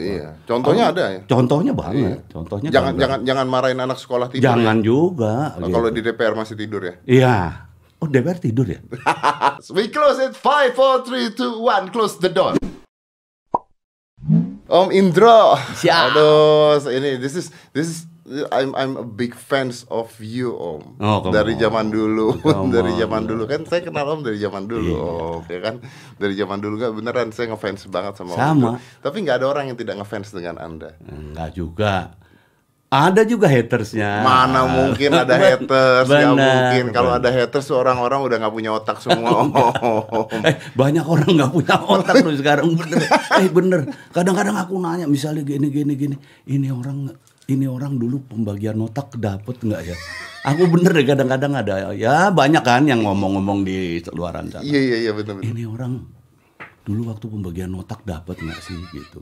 Iya. Contohnya ada ya. Contohnya banget. Contohnya Jangan banget. jangan jangan marahin anak sekolah tidur. jangan ya. juga. Oh, gitu. Kalau di DPR masih tidur ya. Iya. Oh DPR tidur ya? We close it. Five, four, three, two, one. Close the door. Om Indro. Siap. Aduh, ini this is this is I'm I'm a big fans of you Om. Oh, dari zaman dulu, dari zaman dulu kan saya kenal Om dari zaman dulu Om, ya kan? Dari zaman dulu kan beneran saya ngefans banget sama Om. Sama. Indro. Tapi nggak ada orang yang tidak ngefans dengan Anda. Enggak juga. Ada juga hatersnya. Mana mungkin ada haters, nggak Benar, mungkin. Kalau ada haters orang-orang udah nggak punya otak semua. Om. Eh, banyak orang nggak punya otak loh sekarang bener. Eh bener. Kadang-kadang aku nanya misalnya gini gini gini. Ini orang ini orang dulu pembagian otak dapet nggak ya? Aku bener deh kadang-kadang ada ya banyak kan yang ngomong-ngomong di luaran sana. Iya iya iya betul betul. Ini orang dulu waktu pembagian otak dapat nggak sih gitu?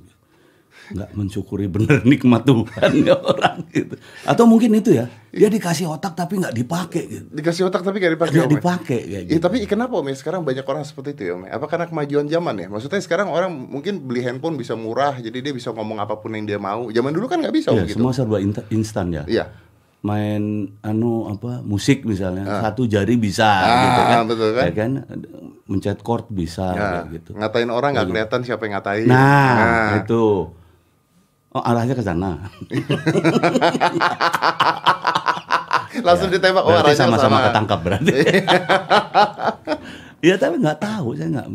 Nggak mensyukuri bener nikmat Tuhan ya orang gitu. Atau mungkin itu ya dia dikasih otak tapi nggak dipakai gitu. Dikasih otak tapi gak dipakai. Nggak ya? dipakai kayak Iya gitu. tapi kenapa om ya sekarang banyak orang seperti itu ya om? ya? Apa karena kemajuan zaman ya? Maksudnya sekarang orang mungkin beli handphone bisa murah, jadi dia bisa ngomong apa pun yang dia mau. Zaman dulu kan nggak bisa om Iya, gitu. semua serba instan ya. Iya. main anu apa musik misalnya satu jari bisa Ah, gitu kan, betul kan? Ya kan mencet chord bisa Ya, gitu. Ngatain orang nggak kelihatan siapa yang ngatain. Nah, itu oh arahnya ke sana. Langsung ditembak. Oh, berarti sama-sama sama. ketangkap berarti. Iya tapi nggak tahu saya nggak.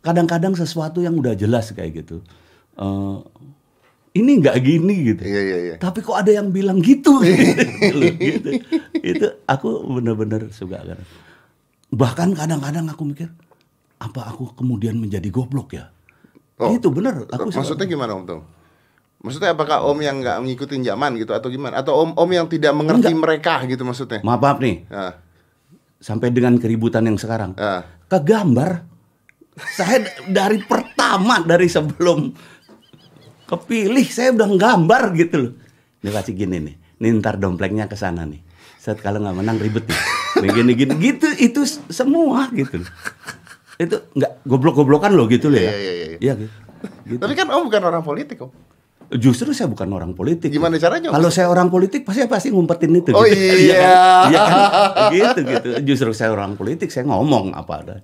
Kadang-kadang sesuatu yang udah jelas kayak gitu. eh, ini nggak gini gitu. Iya iya iya. Tapi kok ada yang bilang gitu, gitu, gitu. Itu aku bener-bener suka kan. Bahkan kadang-kadang aku mikir, apa aku kemudian menjadi goblok ya? Oh, itu bener. Aku suka. Maksudnya gimana om tuh? Maksudnya apakah om yang nggak ngikutin zaman gitu atau gimana? Atau om om yang tidak mengerti mereka gitu maksudnya? maaf, maaf nih, Ah, sampai dengan keributan yang sekarang, kegambar. Saya dari pertama dari sebelum kepilih saya udah nggambar gitu loh. Dia kasih gini nih, nih ntar domplengnya ke sana nih. Saat kalau nggak menang ribet nih. Nih gini gitu itu semua gitu. Itu nggak goblok-goblokan loh gitu loh ya. Iya, iya, iya. Iya gitu. Gitu. Tapi kan om bukan orang politik om. Justru saya bukan orang politik. Gimana caranya? Kalau saya orang politik pasti pasti ngumpetin itu. Oh, gitu. iya. Iya kan? gitu gitu. Justru saya orang politik saya ngomong apa ada.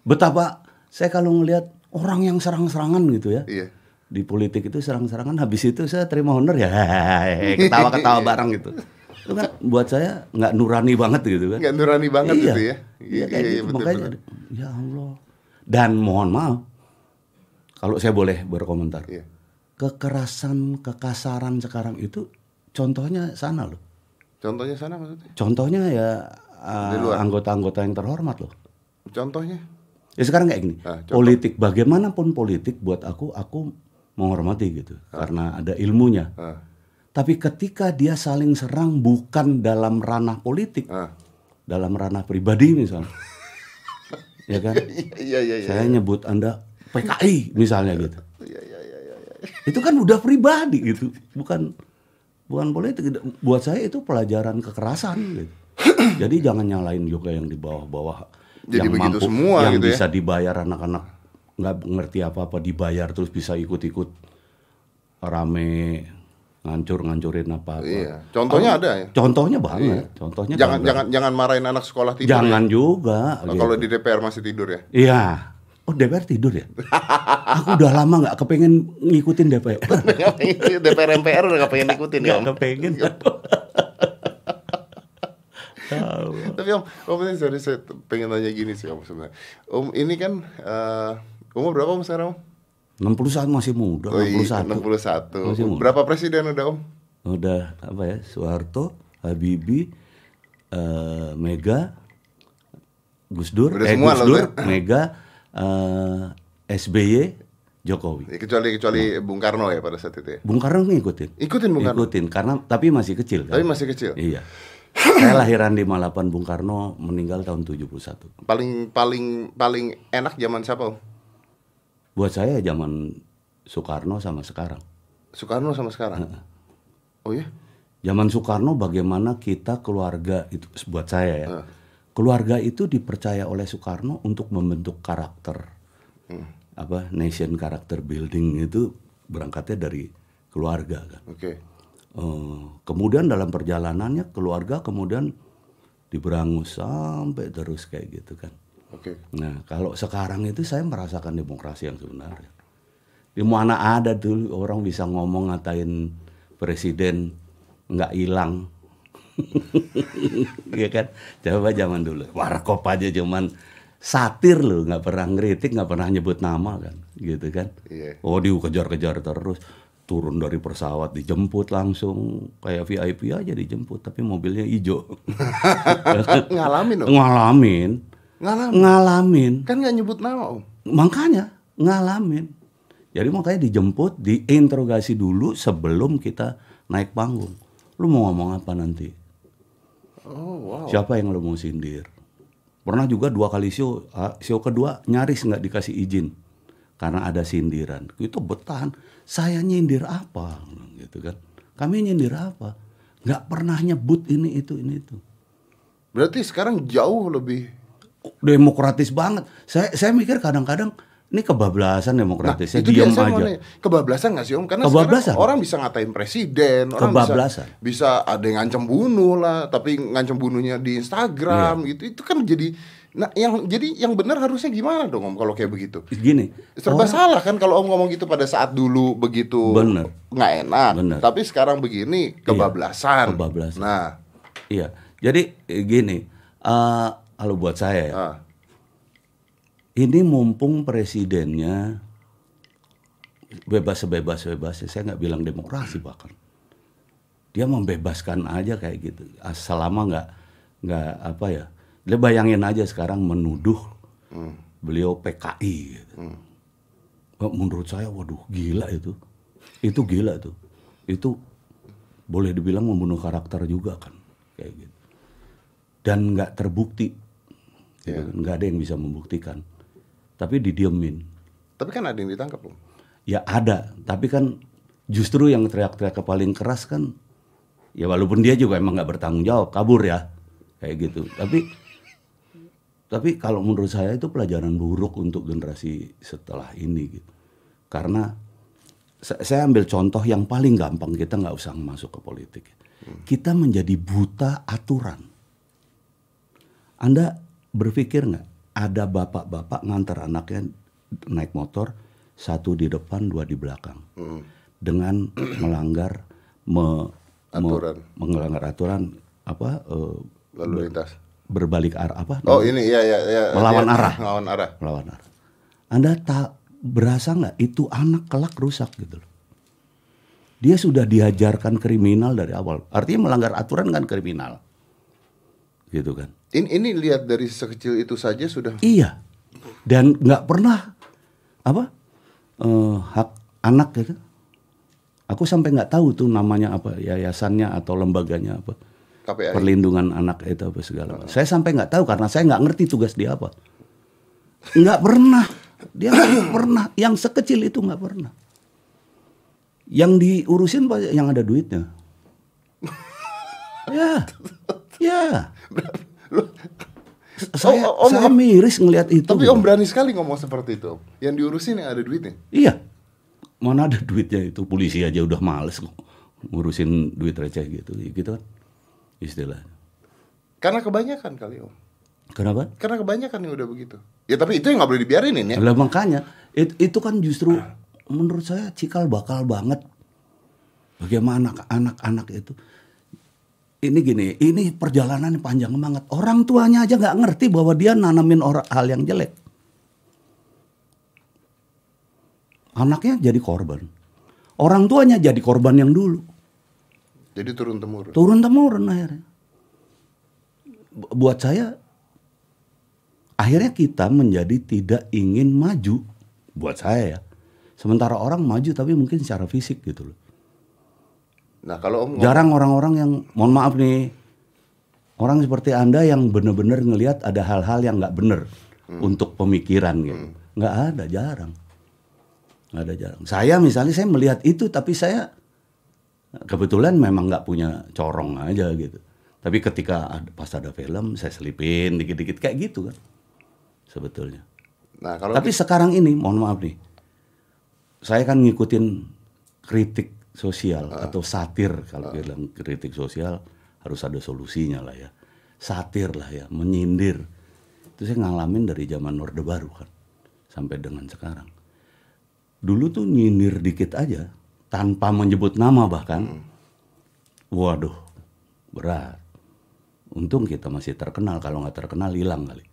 Betapa saya kalau ngelihat orang yang serang-serangan gitu ya. Iya. Di politik itu serang-serangan habis itu saya terima honor ya ketawa-ketawa bareng gitu. Itu kan buat saya nggak nurani banget gitu kan. Nggak nurani banget iya. gitu ya. Iya, kayak gitu. betul, Makanya betul. ya Allah. Dan mohon maaf kalau saya boleh berkomentar Iya. Kekerasan, kekasaran sekarang itu contohnya sana loh. Contohnya sana maksudnya? Contohnya ya uh, luar. anggota-anggota yang terhormat loh. Contohnya? Ya sekarang kayak gini, Ah, contoh. politik bagaimanapun politik buat aku aku menghormati gitu karena ada ilmunya. Ah, Tapi ketika dia saling serang bukan dalam ranah politik, ah. dalam ranah pribadi misalnya, ya kan? Iya iya iya. Saya nyebut anda PKI misalnya gitu. Iya iya iya. iya. Itu kan udah pribadi gitu bukan bukan politik buat saya itu pelajaran kekerasan gitu jadi jangan nyalain juga yang di bawah-bawah Jadi yang begitu mampu semua yang gitu ya? bisa dibayar anak-anak nggak ngerti apa-apa dibayar terus bisa ikut-ikut rame ngancur-ngancurin apa-apa Iya. Contohnya ada ya. contohnya banget contohnya Jangan banget. jangan jangan marahin anak sekolah tidur. jangan ya. juga Oh, gitu. Kalau di DPR masih tidur ya. iya oh DPR tidur ya aku udah lama nggak kepengen ngikutin DPR DPR MPR udah gak pengen ikutin ya. Om. kepengen Tapi Om, Om ini sorry saya pengen nanya gini sih Om sebenarnya. Om ini kan eh, umur berapa Om sekarang Om? 61 masih muda, Oh, iya, 61. 61. Masih muda. Berapa presiden udah Om? Udah apa ya? Soeharto, Habibie, eh, Mega, Gus Dur, Udah eh, semua Gus Dur, udah. Mega, eh, SBY, Jokowi. Ya, kecuali kecuali Bung Karno ya pada saat itu ya. Bung Karno ngikutin. Ikutin Bung Karno. Ngikutin karena tapi masih kecil kan. Tapi masih kecil. Iya. Saya lahiran di Malapan Bung Karno meninggal tahun 71. Paling paling paling enak zaman siapa Om? Buat saya zaman Soekarno sama sekarang. Soekarno sama sekarang. Oh ya? Zaman Soekarno bagaimana kita keluarga itu buat saya ya. Keluarga itu dipercaya oleh Soekarno untuk membentuk karakter. Apa nation character building itu berangkatnya dari keluarga kan. Oke. Eh, kemudian dalam perjalanannya keluarga kemudian diberangus sampai terus kayak gitu kan. Oke. Nah kalau sekarang itu saya merasakan demokrasi yang sebenarnya. Di mana ada dulu orang bisa ngomong ngatain presiden nggak hilang. Iya kan? Coba zaman dulu. Warkop aja cuman satir loh, nggak pernah ngeritik, nggak pernah nyebut nama kan, gitu kan? Iya. Oh dikejar-kejar terus, turun dari pesawat dijemput langsung kayak VIP aja dijemput, tapi mobilnya hijau. Ngalamin om. ngalamin, Ngalamin. ngalamin. Kan nggak nyebut nama om. Makanya ngalamin. Jadi makanya dijemput, diinterogasi dulu sebelum kita naik panggung. Lu mau ngomong apa nanti? Oh wow. Siapa yang lu mau sindir? Pernah juga dua kali show, show kedua nyaris nggak dikasih izin karena ada sindiran. Itu bertahan. Saya nyindir apa? Gitu kan? Kami nyindir apa? Nggak pernah nyebut ini itu ini itu. Berarti sekarang jauh lebih. Demokratis banget. Saya saya mikir kadang-kadang ini kebablasan demokratisnya itu dia diam aja. Kebablasan nggak sih om? Karena Kebablasan. orang bisa ngatain presiden, orang Kebablasan. bisa bisa ada yang ngancam bunuh lah, tapi ngancam bunuhnya di Instagram Iya. gitu. Itu kan jadi nah yang jadi yang benar harusnya gimana dong om kalau kayak begitu? Gini, Serba salah kan kalau om ngomong gitu pada saat dulu begitu Bener. nggak enak, Bener. tapi sekarang begini kebablasan. kebablasan. Nah, Iya, jadi eh, gini, eh, kalau buat saya ya, ah, ini mumpung presidennya bebas sebebas bebasnya, saya nggak bilang demokrasi bahkan, dia membebaskan aja kayak gitu, selama nggak nggak apa ya, dia bayangin aja sekarang menuduh beliau PKI. Gitu. Oh, Menurut saya, waduh gila itu, itu gila tuh, itu boleh dibilang membunuh karakter juga kan, kayak gitu. Dan nggak terbukti, kan. nggak ada yang bisa membuktikan, tapi didiemin. tapi kan ada yang ditangkap om. Ya ada, tapi kan justru yang teriak-teriak paling keras kan, ya walaupun dia juga emang nggak bertanggung jawab, kabur ya, kayak gitu. Tapi tapi kalau menurut saya itu pelajaran buruk untuk generasi setelah ini gitu. Karena sa- saya ambil contoh yang paling gampang kita nggak usah masuk ke politik. Kita menjadi buta aturan. Anda berpikir nggak ada bapak-bapak ngantar anaknya naik motor satu di depan dua di belakang Hmm. dengan melanggar me- me- Aturan. melanggar aturan apa eh, Lalu lintas. berbalik arah apa Oh ini ya ya ya. Melawan dia- arah. Melawan arah. melawan arah. Anda tak berasa nggak itu anak kelak rusak gitu loh. Dia sudah diajarkan kriminal dari awal. Artinya melanggar aturan kan kriminal. Gitu kan. Ini ini lihat dari sekecil itu saja sudah Iya. Dan nggak pernah apa eh, hak anak gitu. Aku sampai nggak tahu tuh namanya apa yayasannya atau lembaganya apa. KPI. Perlindungan anak itu apa segala macam. Saya sampai nggak tahu karena saya nggak ngerti tugas dia apa. Nggak pernah. Dia nggak pernah. Yang sekecil itu nggak pernah. Yang diurusin yang ada duitnya. ya, ya. Saya, Oh, oh, saya om- miris ngelihat itu. Tapi. Om berani sekali ngomong seperti itu. Om. Yang diurusin yang ada duitnya. Iya. Mana ada duitnya itu polisi aja udah males kok ngurusin duit receh gitu, gitu kan istilahnya. Karena kebanyakan kali Om. Kenapa? Karena kebanyakan yang udah begitu. Ya tapi itu yang nggak boleh dibiarin ya. Lah makanya it- itu kan justru menurut saya cikal bakal banget. Bagaimana anak-anak itu ini gini, ini perjalanan panjang banget. Orang tuanya aja nggak ngerti bahwa dia nanamin orang hal yang jelek. Anaknya jadi korban. Orang tuanya jadi korban yang dulu. Jadi turun temurun. Turun temurun akhirnya. Bu- Buat saya, akhirnya kita menjadi tidak ingin maju. Buat saya ya. Sementara orang maju tapi mungkin secara fisik gitu loh. Nah kalau Om Jarang orang-orang yang, mohon maaf nih, orang seperti Anda yang benar-benar ngelihat ada hal-hal yang nggak benar untuk pemikiran gitu. Nggak ada, jarang. Nggak ada jarang. Saya misalnya saya melihat itu tapi saya kebetulan memang nggak punya corong aja gitu. Tapi ketika ada, pas ada film saya selipin dikit-dikit kayak gitu kan. Sebetulnya. nah kalau Tapi sekarang ini, mohon maaf nih, saya kan ngikutin kritik sosial atau satir kalau bilang kritik sosial harus ada solusinya lah ya. Satir lah ya, menyindir. Itu saya ngalamin dari zaman Orde Baru kan sampai dengan sekarang. Dulu tuh nyindir dikit aja tanpa menyebut nama bahkan. Waduh, berat. Untung kita masih terkenal kalau nggak terkenal hilang kali.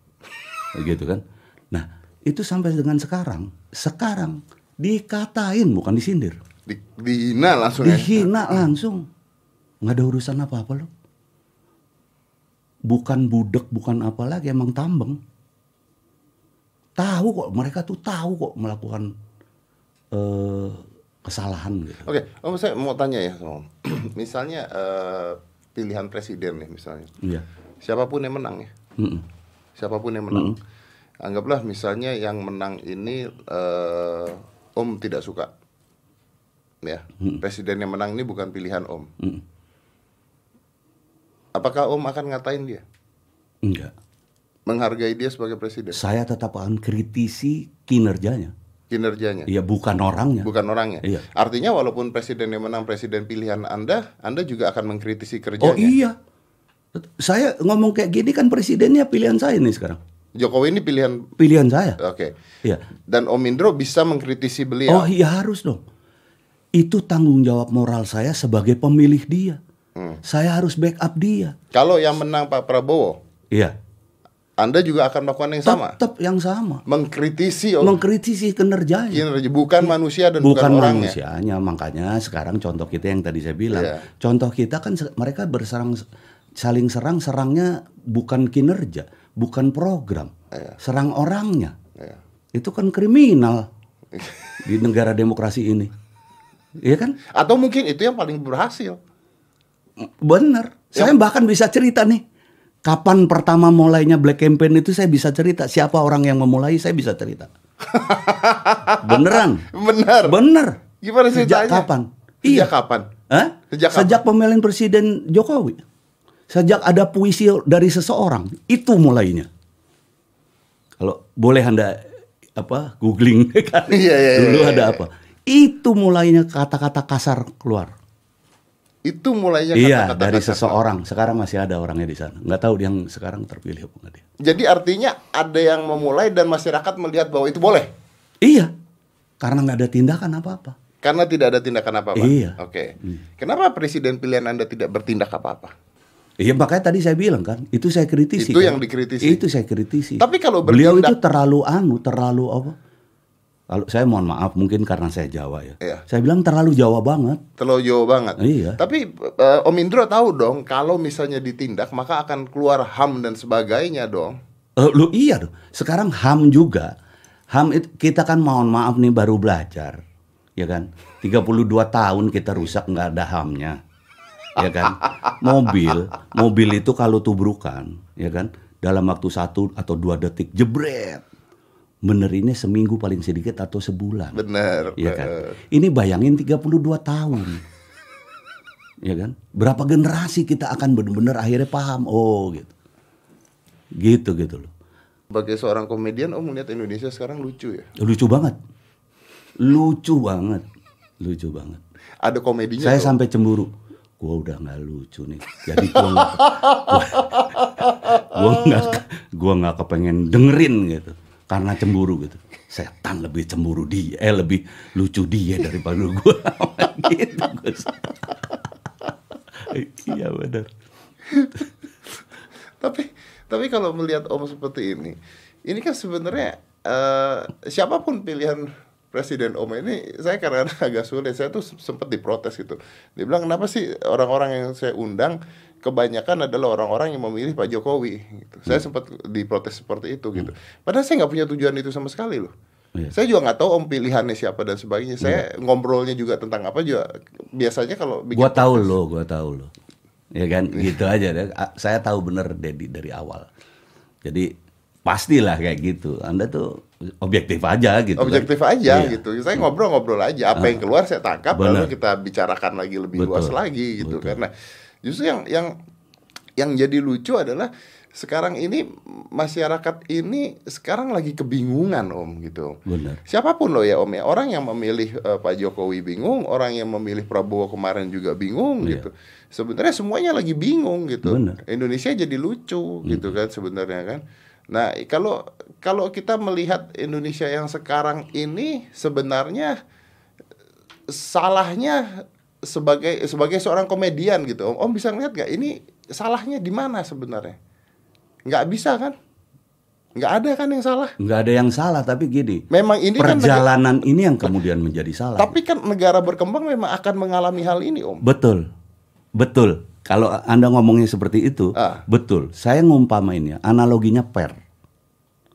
Begitu kan. Nah, itu sampai dengan sekarang. Sekarang dikatain bukan disindir. Di, dihina langsung ya. Dihina langsung. Nggak ada urusan apa-apa loh. Bukan budek, bukan apa lagi, emang tambeng. Tahu kok, mereka tuh tahu kok melakukan eh, kesalahan gitu. Oke, Om saya mau tanya ya, Om. misalnya eh, pilihan presiden nih misalnya. Iya. Siapa pun yang menang ya. Mm-mm. Siapa pun yang menang. Anggaplah misalnya yang menang ini eh, Om tidak suka. Ya, presiden yang menang ini bukan pilihan Om. Mm. Apakah Om akan ngatain dia? Enggak. Menghargai dia sebagai presiden? Saya tetap akan kritisi kinerjanya. Kinerjanya? Iya, bukan orangnya. Bukan orangnya. Iya. Artinya walaupun presiden yang menang presiden pilihan Anda, Anda juga akan mengkritisi Oh kerjanya. iya. Saya ngomong kayak gini kan presidennya pilihan saya nih sekarang. Jokowi ini pilihan Pilihan saya. oke. Iya. Dan Om Indro bisa mengkritisi beliau. Oh iya harus dong. Itu tanggung jawab moral saya sebagai pemilih dia. Hmm. Saya harus backup dia. Kalau yang menang Pak Prabowo, Iya. Anda juga akan melakukan yang sama. Tetap yang sama. Mengkritisi Mengkritisi kinerjanya. kinerja bukan manusia dan bukan, Bukan orangnya. manusianya. Makanya sekarang contoh kita yang tadi saya bilang. Iya. Contoh kita kan mereka berserang saling serang serangnya bukan kinerja, bukan program. Iya. Serang orangnya. Ya. Itu kan kriminal di negara demokrasi ini. Iya kan? Atau mungkin itu yang paling berhasil. Bener. Saya bahkan bisa cerita nih. Kapan pertama mulainya Black Campaign itu saya bisa cerita. Siapa orang yang memulai saya bisa cerita. Beneran. Benar. Bener. Gimana Sejak ceritanya? kapan? Sejak Iya. kapan? Hah? Sejak Sejak, pemilihan Presiden Jokowi. Sejak ada puisi dari seseorang. Itu mulainya. Kalau boleh Anda apa googling kan. Iya, iya, Dulu iya, ada iya. apa? Itu mulainya kata-kata kasar keluar. Itu mulainya Iya, kata-kata dari kasar. seseorang. Sekarang masih ada orangnya di sana. Nggak tahu yang sekarang terpilih apa dia. Jadi artinya ada yang memulai dan masyarakat melihat bahwa itu boleh. Iya, karena nggak ada tindakan apa-apa. Karena tidak ada tindakan apa-apa. Iya. Oke. Kenapa presiden pilihan Anda tidak bertindak apa-apa? Iya makanya tadi saya bilang kan, itu saya kritisi. Itu kan. yang dikritisi. Itu saya kritisi. Tapi kalau beliau itu bertindak- terlalu anu, terlalu apa? Kalau saya mohon maaf, mungkin karena saya Jawa ya. Iya. Saya bilang terlalu Jawa banget. Terlalu jauh banget. Iya. Tapi eh, Om Indro tahu dong kalau misalnya ditindak maka akan keluar HAM dan sebagainya dong. Eh, lu iya dong. Sekarang HAM juga. HAM itu kita kan mohon maaf nih baru belajar. Ya kan? 32 tahun kita rusak nggak ada HAM-nya. Ya kan? Mobil, mobil itu kalau tubrukan, ya kan? Dalam waktu satu atau dua detik jebret. Benerinnya seminggu paling sedikit atau sebulan. Bener. Iya kan? Ini bayangin 32 tahun. ya kan? Berapa generasi kita akan benar-benar akhirnya paham oh gitu. Gitu gitu loh. Sebagai seorang komedian Om melihat Indonesia sekarang lucu ya. Lucu banget. Lucu banget. Lucu banget. Ada komedinya Saya sampai cemburu. Gua udah nggak lucu nih. Jadi gua nggak gua, gua nggak gua nggak kepengen dengerin gitu. Karena cemburu gitu. Setan lebih cemburu dia, eh lebih lucu dia daripada gua. gitu. Gus. iya benar. tapi tapi kalau melihat Om seperti ini, ini kan sebenarnya eh, siapa pun pilihan presiden Om ini, saya karena agak sulit. Saya tuh sempat diprotes gitu. Dia bilang kenapa sih orang-orang yang saya undang kebanyakan adalah orang-orang yang memilih Pak Jokowi. Gitu. Saya sempat diprotes seperti itu gitu. Padahal saya nggak punya tujuan itu sama sekali loh. Iya. Saya juga nggak tahu om pilihannya siapa dan sebagainya. Saya ngobrolnya juga tentang apa juga. Biasanya kalau bikin Gua tahu lo, gua tahu lo. Ya kan, gitu aja deh. Saya tahu bener Dedi dari awal. Jadi pastilah kayak gitu. Anda tuh objektif aja gitu. kan. objektif aja Iya. gitu. Saya ngobrol-ngobrol aja. Apa yang keluar saya tangkap Benar. lalu kita bicarakan lagi lebih Betul. luas lagi gitu. Karena justru yang yang yang jadi lucu adalah sekarang ini masyarakat ini sekarang lagi kebingungan om gitu. Benar. Siapa pun loh ya om ya orang yang memilih eh, Pak Jokowi bingung, orang yang memilih Prabowo kemarin juga bingung Iya. gitu. Sebenarnya semuanya lagi bingung gitu. Benar. Indonesia jadi lucu gitu kan sebenarnya kan. Nah kalau kalau kita melihat Indonesia yang sekarang ini sebenarnya salahnya sebagai sebagai seorang komedian gitu om, om bisa ngeliat gak ini salahnya di mana sebenarnya nggak bisa kan nggak ada kan yang salah Nggak ada yang salah, tapi gini. memang ini kan nega- perjalanan ini yang kemudian menjadi salah. tapi kan negara berkembang memang akan mengalami hal ini om Betul, betul. Kalau anda ngomongnya seperti itu, Ah. betul. Saya ngumpamainnya, analoginya per.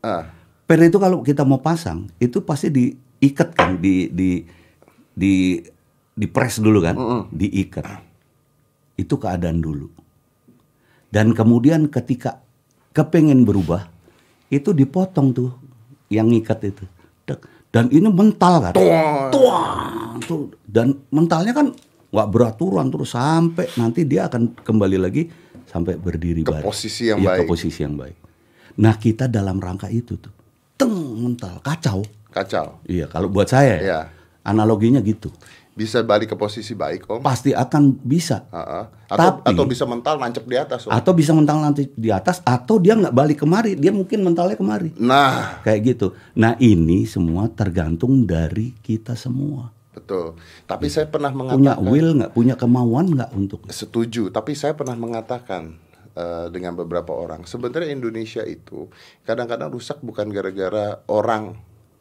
Ah Per itu kalau kita mau pasang, itu pasti diikat kan, di di di di press dulu kan, diikat. Itu keadaan dulu. Dan kemudian ketika kepengen berubah, itu dipotong tuh yang ngikat itu. Dan ini mental kan. Tuang, tuh. Dan mentalnya kan nggak beraturan terus sampai nanti dia akan kembali lagi sampai berdiri Ke baik. posisi yang Iya, ke baik. posisi yang baik. Nah kita dalam rangka itu tuh, teng mental kacau. kacau Iya kalau buat saya, ya, Iya. analoginya gitu. bisa balik ke posisi baik om Pasti akan bisa. Ah, ah. atau Tapi- atau bisa mental nancep di atas om Atau bisa mental nanti di atas, atau dia nggak balik kemari, dia mungkin mentalnya kemari. nah Kayak gitu. Nah ini semua tergantung dari kita semua. betul tapi saya pernah Punya mengatakan will nggak, punya kemauan nggak untuk Setuju, tapi saya pernah mengatakan eh, dengan beberapa orang, sebenarnya Indonesia itu kadang-kadang rusak bukan gara-gara orang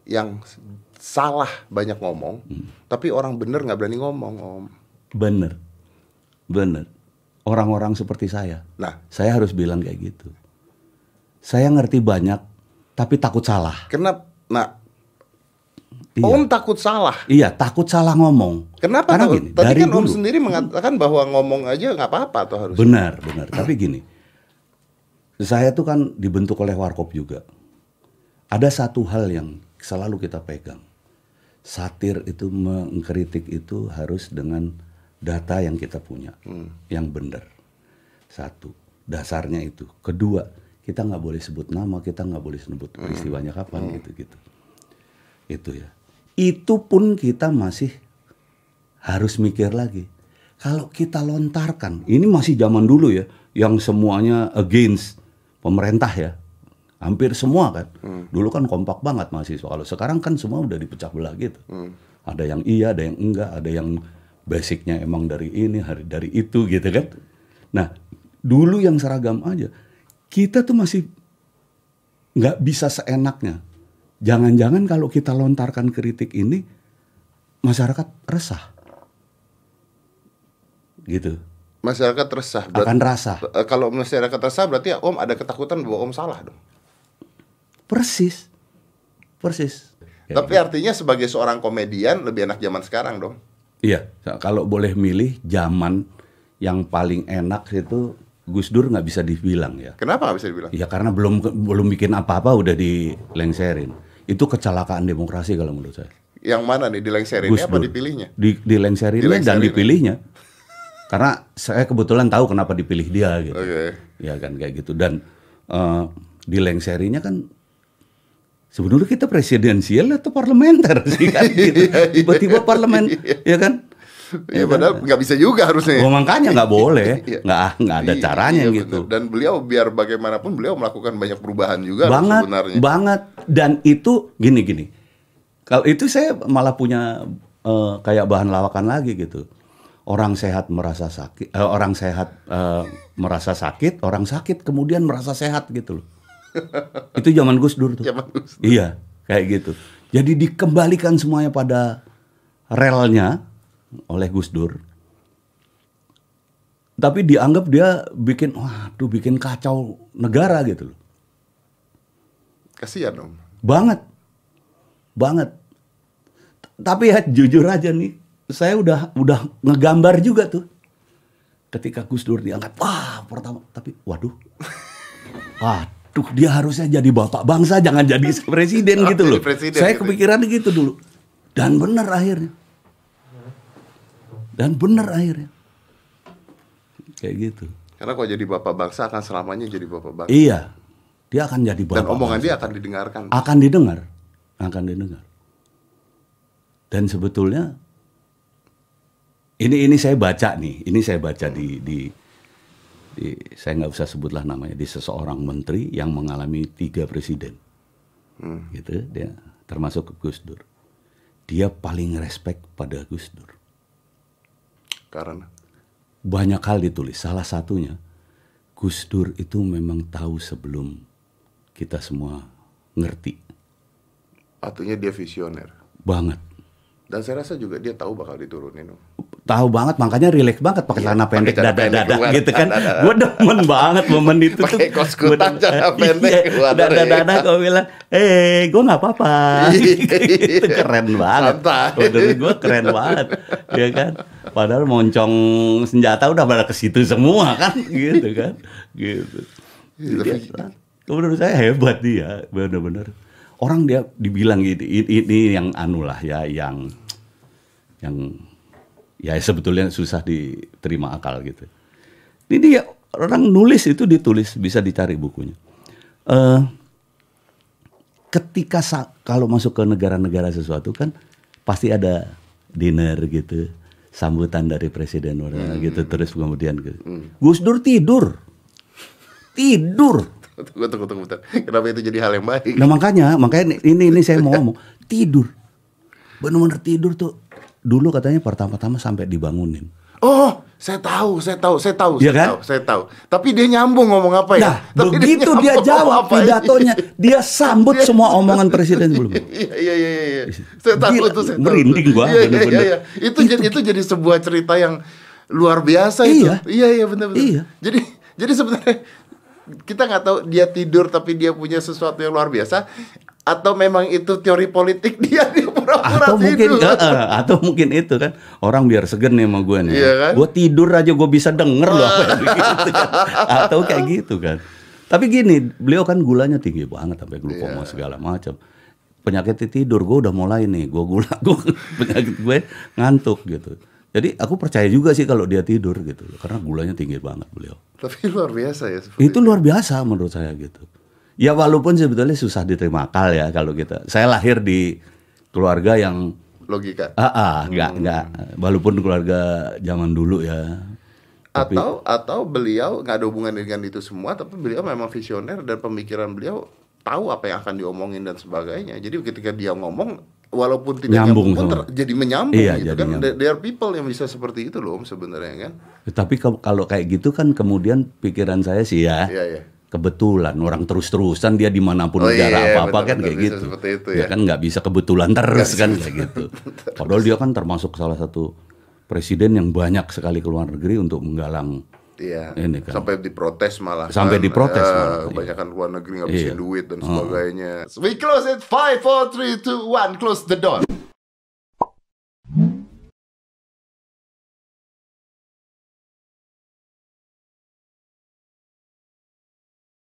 yang salah banyak ngomong, tapi orang bener nggak berani ngomong, om. bener, bener. Orang-orang seperti saya, Nah, saya harus bilang kayak gitu. Saya ngerti banyak, tapi takut salah. kenapa? Nah, Iya. om takut salah. Iya, takut salah ngomong. Kenapa? Karena gini, Tadi dari kan om dulu. sendiri mengatakan bahwa ngomong aja nggak apa-apa tuh harus. Benar, benar. Tapi gini, saya tuh kan dibentuk oleh Warkop juga. Ada satu hal yang selalu kita pegang. Satir itu mengkritik itu harus dengan data yang kita punya, yang benar. Satu, dasarnya itu. Kedua, kita nggak boleh sebut nama, kita nggak boleh sebut peristiwanya kapan gitu-gitu. Itu ya. Itu pun kita masih harus mikir lagi. Kalau kita lontarkan, ini masih zaman dulu ya, yang semuanya against pemerintah ya. Hampir semua kan. Dulu kan kompak banget mahasiswa. Kalau sekarang kan semua udah dipecah belah gitu. Ada yang iya, ada yang enggak, ada yang basicnya emang dari ini, hari dari itu gitu kan. Nah, dulu yang seragam aja. Kita tuh masih nggak bisa seenaknya. Jangan-jangan kalau kita lontarkan kritik ini, masyarakat resah. Gitu. Masyarakat resah. Berat- Akan rasa. eh, kalau masyarakat resah berarti ya om ada ketakutan bahwa om salah dong. Persis. Persis. Ya. Tapi artinya sebagai seorang komedian lebih enak zaman sekarang dong. Iya, kalau boleh milih zaman yang paling enak itu Gus Dur nggak bisa dibilang ya. Kenapa nggak bisa dibilang? Ya karena belum belum bikin apa-apa udah dilengserin. Itu kecelakaan demokrasi kalau menurut saya. Yang mana nih dilengserin Gus apa dipilihnya? Di, dilengserinnya dan Dilengserin. dipilihnya. Karena saya kebetulan tahu kenapa dipilih dia gitu. Oke. Ya kan kayak gitu dan eh, dilengserinya kan sebenarnya kita presidensial atau parlementer sih kan gitu. Tiba-tiba parlemen ya kan? Iya padahal nggak bisa juga harusnya. Oh, makanya nggak boleh, Iya. nggak nggak ada Iya, caranya iya, gitu. bener. Dan beliau biar bagaimanapun beliau melakukan banyak perubahan juga banget, sebenarnya. banget. Dan itu gini gini. Kalau itu saya malah punya eh, kayak bahan lawakan lagi gitu. Orang sehat merasa sakit, eh, orang sehat eh, merasa sakit, orang sakit kemudian merasa sehat gitu loh. itu zaman Gus Dur tuh. Zaman Gus Iya, kayak gitu. Jadi dikembalikan semuanya pada relnya oleh Gus Dur. Tapi dianggap dia bikin, waduh bikin kacau negara gitu loh. Kasihan om. Banget. Banget. Tapi ya jujur aja nih, saya udah udah ngegambar juga tuh. Ketika Gus Dur diangkat, wah pertama, tapi waduh. Waduh, dia harusnya jadi bapak bangsa, jangan jadi presiden gitu loh. presiden saya gitu. kepikiran gitu dulu. Dan bener akhirnya. Dan bener akhirnya. Kayak gitu. Karena kalau jadi bapak bangsa akan selamanya jadi bapak bangsa. Iya, dia akan jadi bapak. Dan omongan bangsa. dia akan didengarkan. akan didengar, akan didengar. Dan sebetulnya ini ini saya baca nih, ini saya baca di di, di saya nggak usah sebutlah namanya di seseorang menteri yang mengalami tiga presiden, gitu dia termasuk Gus Dur. Dia paling respect pada Gus Dur. Karena Banyak hal ditulis. Salah satunya Gus Dur itu memang tahu sebelum kita semua ngerti artinya dia visioner. banget. Dan saya rasa juga dia tahu bakal diturunin. Tahu banget makanya relax banget pakai Iya, celana pakai pendek dada pendek dada keluar. gitu kan gue demen banget momen itu tuh Pakai kaos kutang, celana pendek Iya, dada dada gue bilang eh gue nggak apa-apa itu keren banget menurut gue keren banget ya kan padahal moncong senjata udah pada ke situ semua kan? Gitu kan? Gitu. Iya, Dia, menurut saya hebat dia benar-benar. Orang dia dibilang gitu ini, ini yang anu lah ya yang yang ya sebetulnya susah diterima akal gitu. Ini dia orang nulis itu ditulis bisa dicari bukunya. Eh ketika kalau masuk ke negara-negara sesuatu kan pasti ada dinner gitu, sambutan dari presiden orang gitu terus kemudian gitu. Gus Dur tidur. Tidur. Tunggu, tunggu, tunggu, bentar. Kenapa itu jadi hal yang baik? Nah makanya, makanya ini ini saya mau ngomong tidur, benar-benar tidur tuh. Dulu katanya pertama-tama sampai dibangunin. Oh, saya tahu, saya tahu, saya tahu, Iya saya kan? tahu, saya tahu. Tapi dia nyambung ngomong apa ya? Nah, Tapi begitu dia, nyambung jawab ini? pidatonya, dia sambut semua omongan presiden sebelumnya. Iya iya iya iya. iya. Saya tahu Gila, tuh, saya tahu. merinding tuh. gua, Iya iya bener-bener. iya. Itu jadi itu jadi sebuah cerita yang luar biasa itu. Iya. Iya iya benar benar. Iya. Jadi jadi sebenarnya kita nggak tahu dia tidur tapi dia punya sesuatu yang luar biasa atau memang itu teori politik dia dia pura-pura Atau mungkin, tidur. eh, eh, atau mungkin itu kan orang biar segan nih sama gue nih. Iya kan? Gue tidur aja gue bisa denger loh apa yang gitu kan. Atau kayak gitu kan. Tapi gini, beliau kan gulanya tinggi banget sampai glukoma Iya. segala macam. Penyakit tidur gue udah mulai nih, gue gula, gue penyakit gue ngantuk gitu. Jadi aku percaya juga sih kalau dia tidur gitu, karena gulanya tinggi banget beliau. Tapi luar biasa ya seperti Itu luar biasa menurut saya gitu. Ya walaupun sebetulnya susah diterima akal ya kalau kita. Saya lahir di keluarga yang logika. ah, ah nggak nggak walaupun keluarga zaman dulu ya. atau atau beliau nggak ada hubungan dengan itu semua tapi beliau memang visioner dan pemikiran beliau tahu apa yang akan diomongin dan sebagainya jadi ketika dia ngomong walaupun tidak Nyambung nyambung, pun ter- jadi menyambung Iya, gitu jadi kan nyambung. There- are people yang bisa seperti itu loh sebenarnya kan Tapi kalau kayak gitu kan kemudian pikiran saya sih ya iya iya kebetulan orang terus-terusan dia di mana pun Oh, negara iya, apa-apa kan kayak bisa gitu. itu ya ya. kan nggak bisa kebetulan terus kan kayak gitu. Padahal dia kan termasuk salah satu presiden yang banyak sekali ke luar negeri untuk menggalang Iya, Ini kan. sampai diprotes malah. Sampai kan. diprotes Ya, malah, iya. Kebanyakan luar negeri ngabisin Iya. duit dan sebagainya. We close it. Five, four, three, two, one. Close the door.